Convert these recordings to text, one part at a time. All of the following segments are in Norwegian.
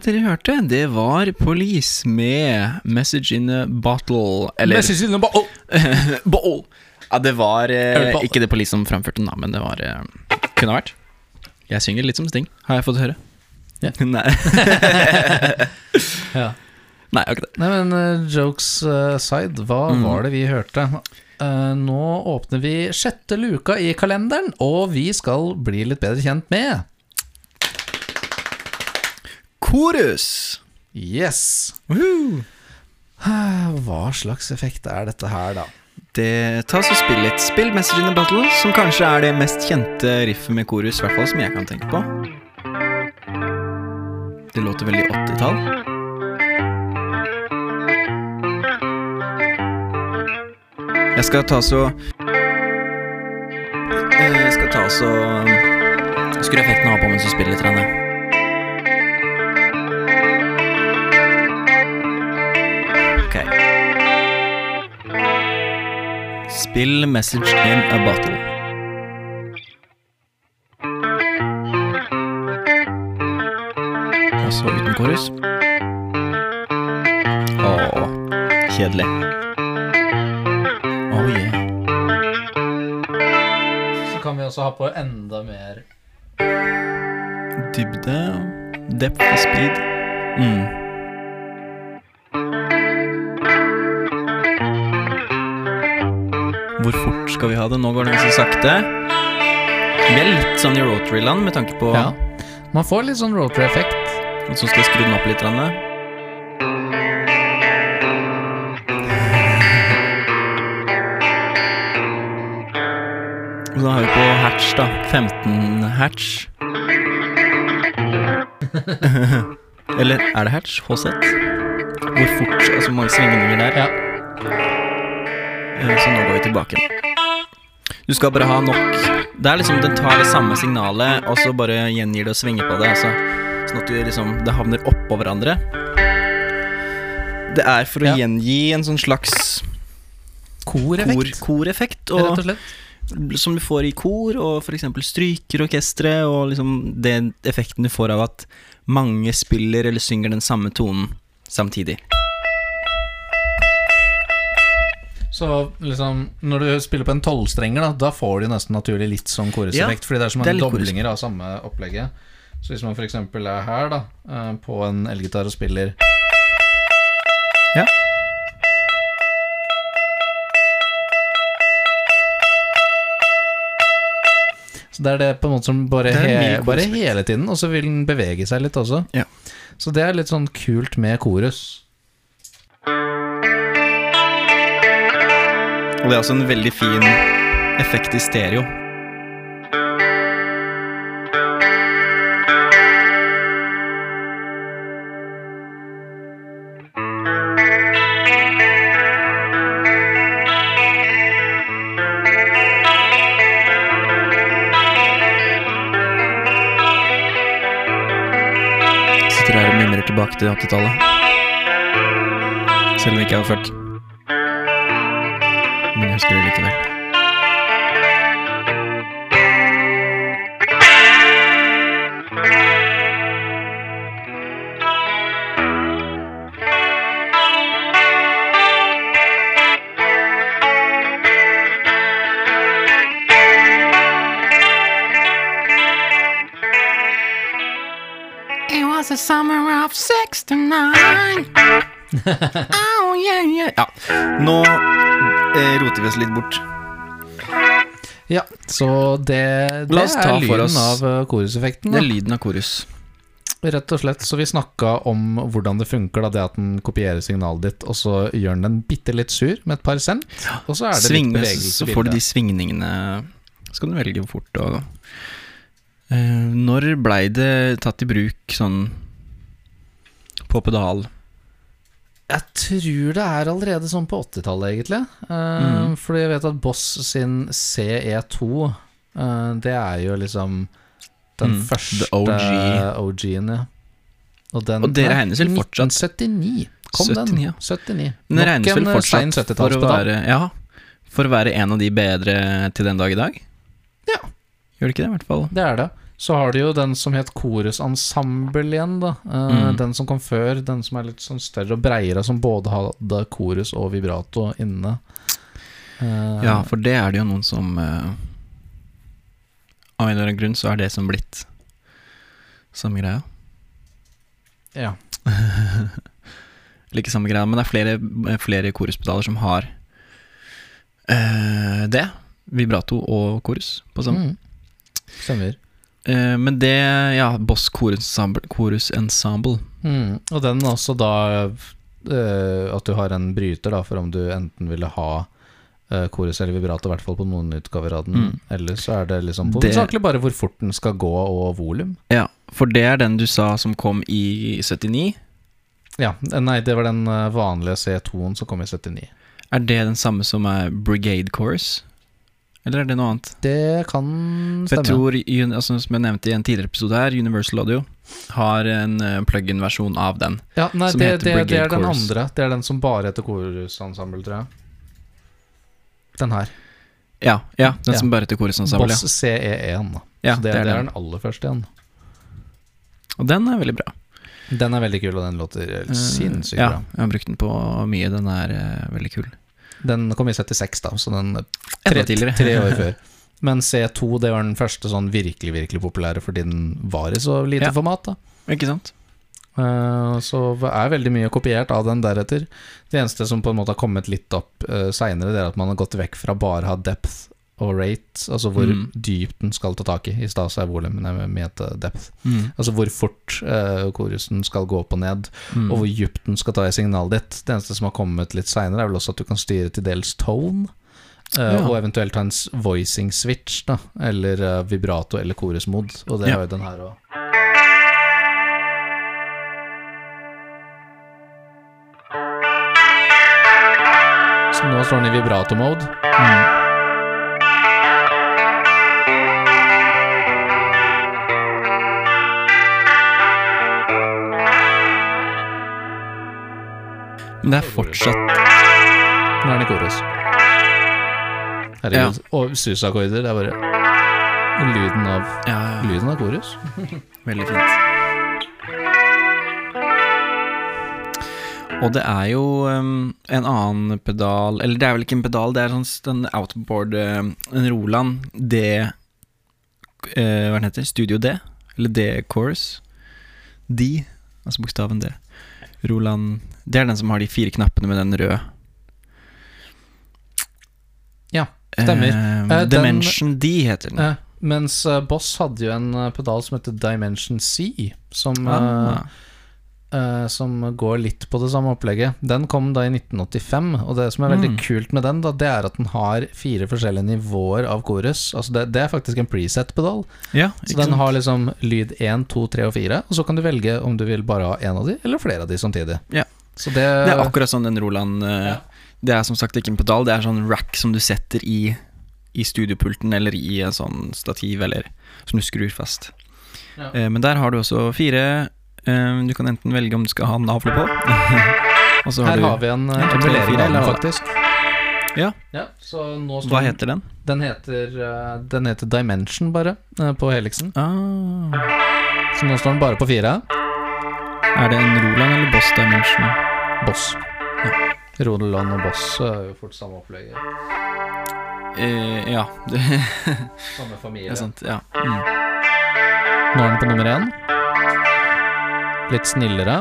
dere hørte, det var Police med 'Message in a Bottle'. Eller Bottle. bottle. Ja, det var eh, ikke det Police som framførte den, da, men det var eh, Kunne vært. Jeg synger litt som Sting, har jeg fått høre. Yeah. Nei. Ja. Nei, ikke det. Nei, men uh, jokes eh, aside, hva Mm. var det vi hørte? Uh, nå åpner vi sjette luka i kalenderen, og vi skal bli litt bedre kjent med Korus! Yes! Hva slags effekt er dette her, da? Det, tas og Spill litt. Spill 'Message in a Battle, som kanskje er det mest kjente riffet med korus, i hvert fall som jeg kan tenke på. Det låter veldig 80-tall. Jeg skal ta så Jeg skal ta så Skru effekten av på mens du spiller litt. Rane. Spill 'Message in a Bottle'. Og så uten korus. Åh, kjedelig. Oh yeah. Så kan vi også ha på enda mer Dybde, depth og speed. Mm. Skal vi ha det? Nå går den så sakte. Vi er litt sånn i rotary-land med tanke på Ja. Man får litt sånn rotary-effekt. Og så skal jeg skru den opp litt. Rane. Og da har vi på hatch, da. 15 hatch. Eller er det hatch? HZ? Hvor fort Altså hvor mange svingninger der. Ja. Eh, Så nå går vi tilbake. Du skal bare ha nok Det er liksom Den tar det samme signalet, og så bare gjengir det og svinger på det. Altså, sånn at du liksom det havner oppå hverandre. Det er for å Ja. gjengi en sånn slags kor, Koreffekt, koreffekt. rett Og, og slett. som du får i kor, og f.eks. strykerorkestre, og liksom den effekten du får av at mange spiller eller synger den samme tonen samtidig. Så liksom, når du spiller på en tolvstrenger, da, da får du nesten naturlig litt sånn koruseffekt. fordi det er så mange doblinger av samme opplegget. Så hvis man f.eks. er her, da, eh, på en elgitar og spiller Ja. Så det er det på en måte som bare, he bare hele tiden, og så vil den bevege seg litt også. Ja. Så det er litt sånn kult med korus. Og det er også en veldig fin effekt i stereo. Sitter her og mimrer tilbake til 80-tallet. Selv om jeg ikke er født. Men husker det likevel. It was the summer of 69 oh, yeah, yeah. Ja, nå eh, roter vi oss litt bort. Ja, så det, det er lyden oss- av eh, koruseffekten. Det er lyden av korus. Rett og slett. Så vi snakka om hvordan det funker, da, det at den kopierer signalet ditt, og så gjør den den bitte litt sur med et par cent, og så er det litt bevegelse så får du de svingningene Så kan du velge hvor fort og uh, Når blei det tatt i bruk sånn på pedal? Jeg tror det er allerede sånn på 80-tallet, egentlig. Uh, mm. Fordi jeg vet at Boss sin CE2, uh, det er jo liksom den Mm, første OG. OG-en, ja. Og, den, Og det regnes vel fortsatt 1979 kom 79, den. 79. Men det regnes vel eh, fortsatt for å 70-tallspedal. være Ja, for å være en av de bedre til den dag i dag? Ja. Gjør det ikke det, i hvert fall? Det er det. Så har du jo den som het Chorus Ensemble igjen, da. Eh, Mm. Den som kom før, den som er litt sånn større og breiere, som både hadde chorus og vibrato inne. Eh, Ja, for det er det jo noen som eh, Av en eller annen grunn så er det som blitt samme greia. ja. Eller ikke samme greia, men det er flere, flere koruspedaler som har eh, det. Vibrato og korus på samme. Mm. Stemmer. Eh, men det, ja, Boss Chorus Ensemble, Chorus Ensemble. Mm. Og den også da uh, at du har en bryter, da, for om du enten ville ha uh, chorus eller vibrato, i hvert fall på noen utgaver av den. Mm. Eller så er det liksom hovedsakelig bare hvor fort den skal gå, og volum. Ja, for det er den du sa som kom i 79. Ja, eh, nei, det var den eh, vanlige C2-en som kom i 79. Er det den samme som er Brigade Chorus? Eller er det noe annet? Det kan For jeg tror, altså, som jeg nevnte i en tidligere episode her, Universal Audio har en uh, plug-in-versjon av den. Ja, nei, som det, heter det, det er den Chorus. andre. Det er den som bare heter Chorus-ensemble, tror jeg. Den her. Ja, ja den Ja. som bare heter Chorus Ensemble. Boss CE1. Da. Ja, Så det, det det, er er den. aller første igjen. Og den er veldig bra. Den er veldig kul, og den låter Eh, sinnssykt ja, bra. jeg har brukt den på mye. Den er uh, veldig kul. Den kom i 76, da, så den tre, tre år før. Men C2 det var den første sånn virkelig virkelig populære fordi den var i så lite Ja. format. da Ikke sant? uh, Så er veldig mye kopiert av den deretter. Det eneste som på en måte har kommet litt opp uh, seinere, det er at man har gått vekk fra bare å ha depth og rate, altså hvor Mm. dypt den skal ta tak i. I stad er volumet mente depth. Mm. Altså hvor fort uh, korusen skal gå opp og ned, Mm. og hvor dypt den skal ta i signalet ditt. Det eneste som har kommet litt seinere, er vel også at du kan styre til dels tone. Uh, Ja. Og eventuelt ha en voicing switch, da, eller uh, vibrato eller chorus-mod. Og det Ja. har jo den her òg. Så nå står den i vibrato-mode. Mm. Men det er fortsatt Nå er den i chorus. Herregud. Og susakkorder. Det er bare lyden av, ja, lyden av chorus. Veldig fint. Og det er jo um, en annen pedal Eller det er vel ikke en pedal, det er sånn den outboard uh, En Roland D uh, Hva den heter Studio D? Eller D-chorus? D, altså bokstaven D. Roland Det er den som har de fire knappene med den røde. Ja, stemmer. Eh, Eh, den- Dimension D heter den. Eh, mens eh, Boss hadde jo en eh, pedal som heter Dimension C, som, eh, ah, eh, som går litt på det samme opplegget. Den kom da i 1985, og det som er veldig Mm. kult med den, da, det er at den har fire forskjellige nivåer av chorus. Altså det, det er faktisk en preset-pedal. ja, Så den sant? har liksom lyd 1, 2, 3 og 4, og så kan du velge om du vil bare ha én av de, eller flere av de samtidig. Ja. Så det, Det er akkurat sånn den Roland eh, Ja. Det er som sagt ikke en pedal, det er sånn rack som du setter i, i studiopulten eller i en sånn stativ, eller som du skrur fast. Ja. Eh, men der har du også fire Du kan enten velge om du skal ha navle på. Her har vi en eller hva? faktisk. Ja. så nå står Hva den- heter den? Den heter, eh, den heter Dimension, bare, eh, på Helixen. Ah, Så nå står den bare på fire. er det en Roland eller Boss Dimension? Boss. Roland og Boss er jo fort samme opplegget. Eh, ja, Samme familie. er sant. Ja. Mm. Nå er den på nummer én. Litt snillere.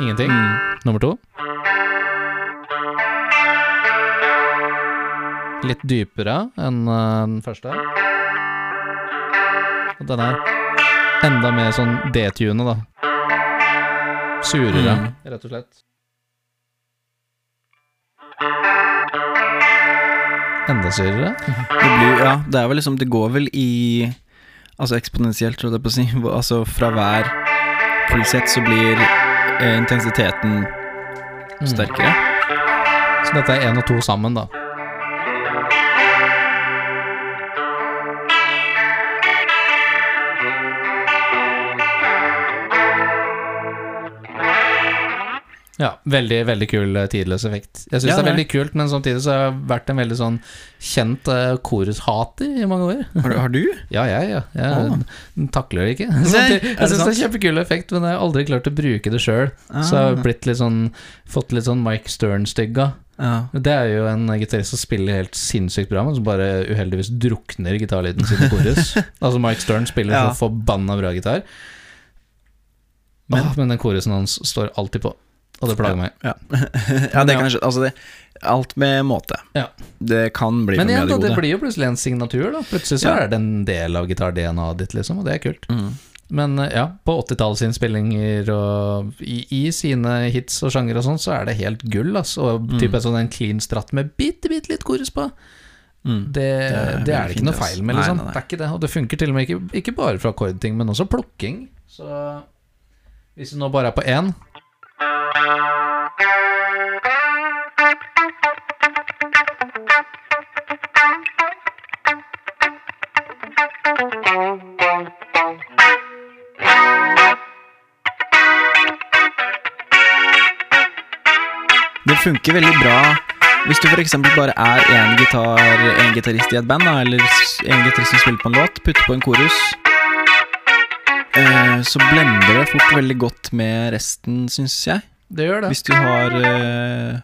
Ingenting. Mm. Nummer to. Litt dypere enn eh, den første. Og den er enda mer sånn D-tune, da. Surere, Mm. rett og slett. Enda surere. Det blir, ja, det er vel liksom Det går vel i Altså eksponentielt, holdt jeg på å si. Altså fra hver pulsett så blir eh, intensiteten Mm. sterkere. Så dette er én og to sammen, da. Ja, veldig, veldig kul eh, tidløs effekt. Jeg syns Ja, det er veldig kult, men samtidig så har jeg vært en veldig sånn kjent uh, korushater i mange år. Har, du- har du? Ja, jeg, ja. Jeg oh. takler det ikke. Nei, Samtidig, jeg syns det er kjempekul effekt, men jeg har aldri klart å bruke det sjøl. Så jeg har Ah. blitt litt sånn fått litt sånn Mike Stern-stygga. Ja. Det er jo en gitarist som spiller helt sinnssykt bra, men som bare uheldigvis drukner gitarlyden sin i korus. altså Mike Stern spiller Ja. så forbanna bra gitar. Men- Men, men den korusen hans står alltid på, og det plager meg. Ja. ja, det kan skje. Altså, det, alt med måte. Ja. Det kan bli Men for mye av det det blir jo plutselig en signatur, da. Plutselig så Ja. er det en del av gitar-DNA-et ditt, liksom, og det er kult. Mm. Men eh, ja, på 80-tallsinnspillinger og i, i sine hits og sjanger og sånn, så er det helt gull, altså. Og Mm. typ en sånn en clean stratt med bitte, bitte litt korus på. Mm. Det, det, er er det ikke noe feil med, liksom. nei, nei. Det er ikke det, og det funker til og med ikke, ikke bare for akkordting, men også plukking. Så hvis det nå bare er på én Det funker veldig bra hvis du f.eks. bare er én gitarist i et band, eller én gitarist som spiller på en låt, putter på en korus. Eh, Så blender det fort veldig godt med resten, syns jeg. Det gjør det. Hvis du har eh,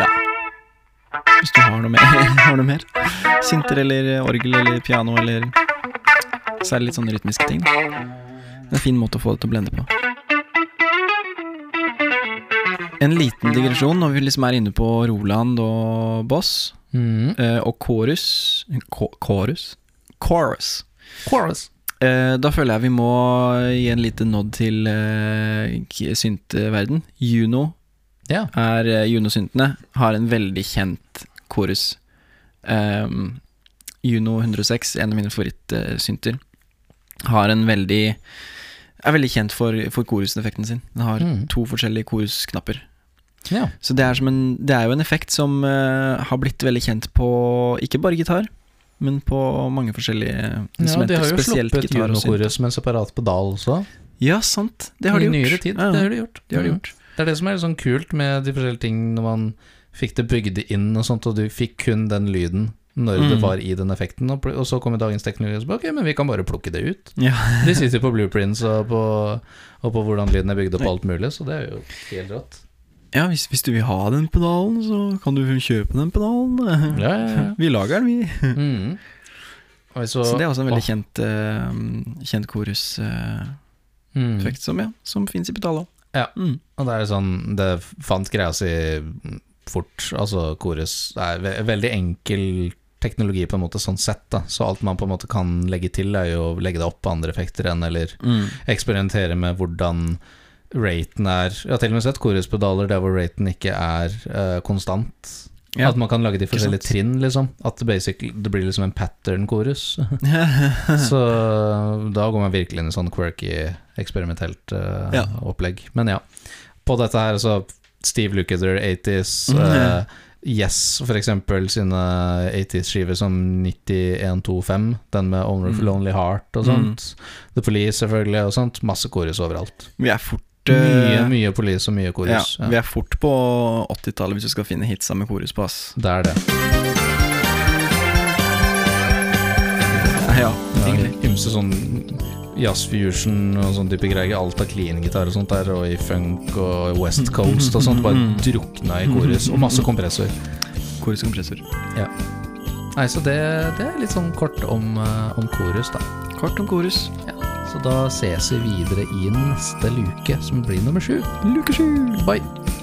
Ja. Hvis du har noe mer. har noe mer. Sinter eller orgel eller piano eller Særlig litt sånne rytmiske ting. da. Det er en fin måte å få det til å blende på. En liten digresjon når vi liksom er inne på Roland og Boss Mm. eh, og chorus Chorus? Chorus. Chorus. Eh, da føler jeg vi må gi en liten nod til uh, k- syntverden. Juno Ja. er uh, Juno-syntene har en veldig kjent korus. Um, Juno 106, en av mine favorittsynter, har en veldig er veldig kjent for, for koruseffekten sin. Den har Mm. to forskjellige korusknapper. ja. Så det er, som en, det er jo en effekt som uh, har blitt veldig kjent på ikke bare gitar, men på mange forskjellige instrumenter. ja, de har jo sluppet junokoret som en separat pedal også. Ja, sant. Det har de I gjort. nyere tid. Ja, Det har de gjort. det har de Mm. gjort. Det er det som er litt sånn kult med de forskjellige ting når man fikk det bygd inn og sånt, og du fikk kun den lyden når det Mm. var i den effekten, og, og så kommer dagens teknologi og så bare, ok, men vi kan bare plukke det ut. Ja. De sitter på blueprints og på, og på hvordan lyden er bygd opp og alt mulig, så det er jo helt rått. Ja, hvis, hvis du vil ha den pedalen, så kan du kjøpe den pedalen. Ja, ja, ja. Vi lager den, vi. Mm. Så, Så det er også en veldig å. kjent, uh, kjent koruseffekt mm. som, ja, som fins i pedalen. Ja. Mm. Og det er sånn Det fant greia si fort. Altså, Chorus er ve veldig enkel teknologi på en måte sånn sett, da. Så alt man på en måte kan legge til, er jo å legge det opp på andre effekter enn, eller Mm. eksperimentere med hvordan raten er Jeg har til og med sett choruspedaler der hvor raten ikke er uh, konstant. Ja. At man kan lage de forskjellige trinn, liksom. At det, blir liksom en pattern-korus. Så da går man virkelig inn i sånn quirky, eksperimentelt uh, Ja. opplegg. Men ja. På dette her, så Steve Lukather, 80s, Mhm. eh, Yes, for eksempel, sine 80s-skiver som 9125, den med Owner of Mm. Lonely Heart og sånt. The Police, selvfølgelig, og sånt. Masse korus overalt. Vi er fort Mye, eh, mye Police og mye ja. Ja, Vi er fort på 80-tallet hvis du skal finne hitsa med korus på, ass. Det er det. Ja, Ja, egentlig. Ymse sånn jazzfusion og sånn type greier. Alt av clean-gitar og sånt der, og i funk og West Coast og sånt. Bare drukna i korus. og masse kompressor. Korus kompressor. Ja. Nei, så det, det er litt sånn kort om, eh, om korus, da. Kort om korus. Så da ses vi videre i neste luke, som blir nummer sju. Luke sju. Bye.